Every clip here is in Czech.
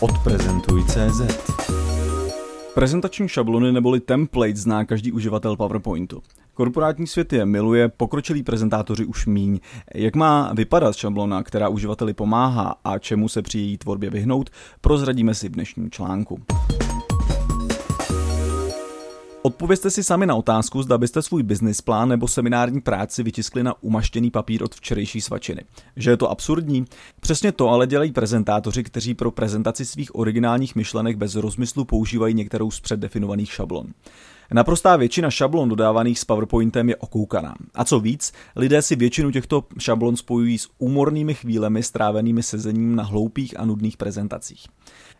Odprezentuj.cz Prezentační šablony neboli template zná každý uživatel PowerPointu. Korporátní svět je miluje, pokročilí prezentátoři už míň. Jak má vypadat šablona, která uživateli pomáhá a čemu se při její tvorbě vyhnout, prozradíme si v dnešním článku. Odpovězte si sami na otázku, zda byste svůj business plán nebo seminární práci vytiskli na umaštěný papír od včerejší svačiny. Že je to absurdní? Přesně to ale dělají prezentátoři, kteří pro prezentaci svých originálních myšlenek bez rozmyslu používají některou z předdefinovaných šablon. Naprostá většina šablon dodávaných s PowerPointem je okoukaná. A co víc, lidé si většinu těchto šablon spojují s úmornými chvílemi strávenými sezením na hloupých a nudných prezentacích.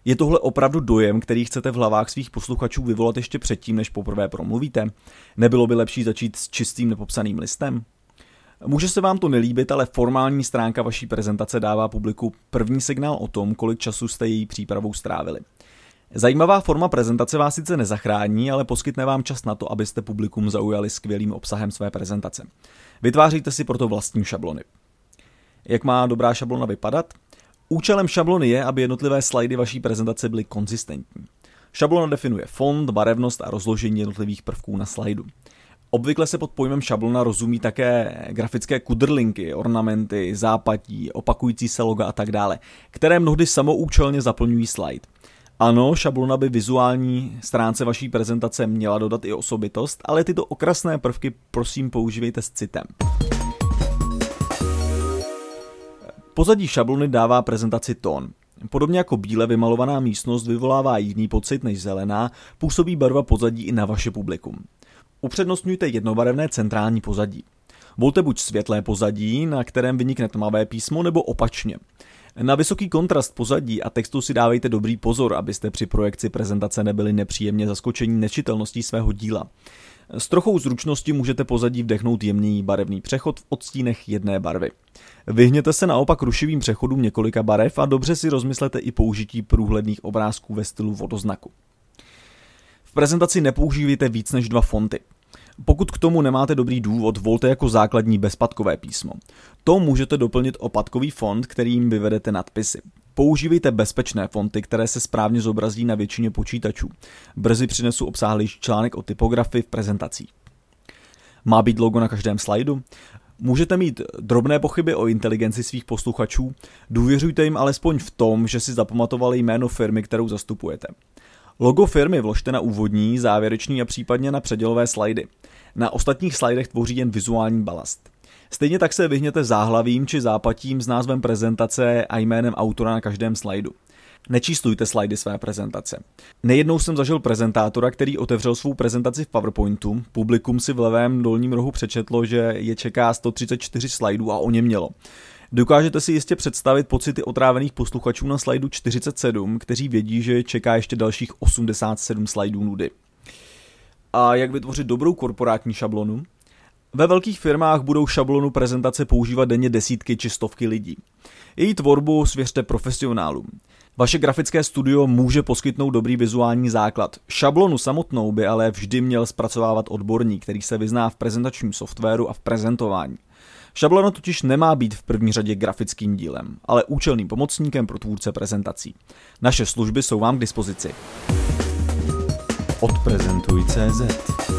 Je tohle opravdu dojem, který chcete v hlavách svých posluchačů vyvolat ještě předtím, než poprvé promluvíte? Nebylo by lepší začít s čistým nepopsaným listem? Může se vám to nelíbit, ale formální stránka vaší prezentace dává publiku první signál o tom, kolik času jste její přípravou strávili. Zajímavá forma prezentace vás sice nezachrání, ale poskytne vám čas na to, abyste publikum zaujali skvělým obsahem své prezentace. Vytváříte si proto vlastní šablony. Jak má dobrá šablona vypadat? Účelem šablony je, aby jednotlivé slajdy vaší prezentace byly konzistentní. Šablona definuje fond, barevnost a rozložení jednotlivých prvků na slajdu. Obvykle se pod pojmem šablona rozumí také grafické kudrlinky, ornamenty, zápatí, opakující se loga a tak dále, které mnohdy samoučelně zaplňují slide. Ano, šablona by vizuální stránce vaší prezentace měla dodat i osobitost, ale tyto okrasné prvky prosím používejte s citem. Pozadí šablony dává prezentaci tón. Podobně jako bíle vymalovaná místnost vyvolává jiný pocit než zelená, působí barva pozadí i na vaše publikum. Upřednostňujte jednobarevné centrální pozadí. Volte buď světlé pozadí, na kterém vynikne tmavé písmo, nebo opačně. Na vysoký kontrast pozadí a textu si dávejte dobrý pozor, abyste při projekci prezentace nebyli nepříjemně zaskočení nečitelností svého díla. S trochou zručnosti můžete pozadí vdechnout jemný barevný přechod v odstínech jedné barvy. Vyhněte se naopak rušivým přechodům několika barev a dobře si rozmyslete i použití průhledných obrázků ve stylu vodoznaku. V prezentaci nepoužívejte víc než dva fonty. Pokud k tomu nemáte dobrý důvod, volte jako základní bezpadkové písmo. To můžete doplnit opadkový font, kterým vyvedete nadpisy. Používejte bezpečné fonty, které se správně zobrazí na většině počítačů. Brzy přinesu obsáhlý článek o typografii v prezentací. Má být logo na každém slajdu? Můžete mít drobné pochyby o inteligenci svých posluchačů, důvěřujte jim alespoň v tom, že si zapamatovali jméno firmy, kterou zastupujete. Logo firmy vložte na úvodní, závěrečný a případně na předělové slajdy. Na ostatních slajdech tvoří jen vizuální balast. Stejně tak se vyhněte záhlavím či zápatím s názvem prezentace a jménem autora na každém slajdu. Nečíslujte slajdy své prezentace. Nejednou jsem zažil prezentátora, který otevřel svou prezentaci v PowerPointu. Publikum si v levém dolním rohu přečetlo, že je čeká 134 slajdů a o ně mělo. Dokážete si jistě představit pocity otrávených posluchačů na slajdu 47, kteří vědí, že čeká ještě dalších 87 slajdů nudy. A jak vytvořit dobrou korporátní šablonu? Ve velkých firmách budou šablonu prezentace používat denně desítky či stovky lidí. Její tvorbu svěřte profesionálům. Vaše grafické studio může poskytnout dobrý vizuální základ. Šablonu samotnou by ale vždy měl zpracovávat odborník, který se vyzná v prezentačním softwaru a v prezentování. Šablona totiž nemá být v první řadě grafickým dílem, ale účelným pomocníkem pro tvůrce prezentací. Naše služby jsou vám k dispozici. Odprezentuj.cz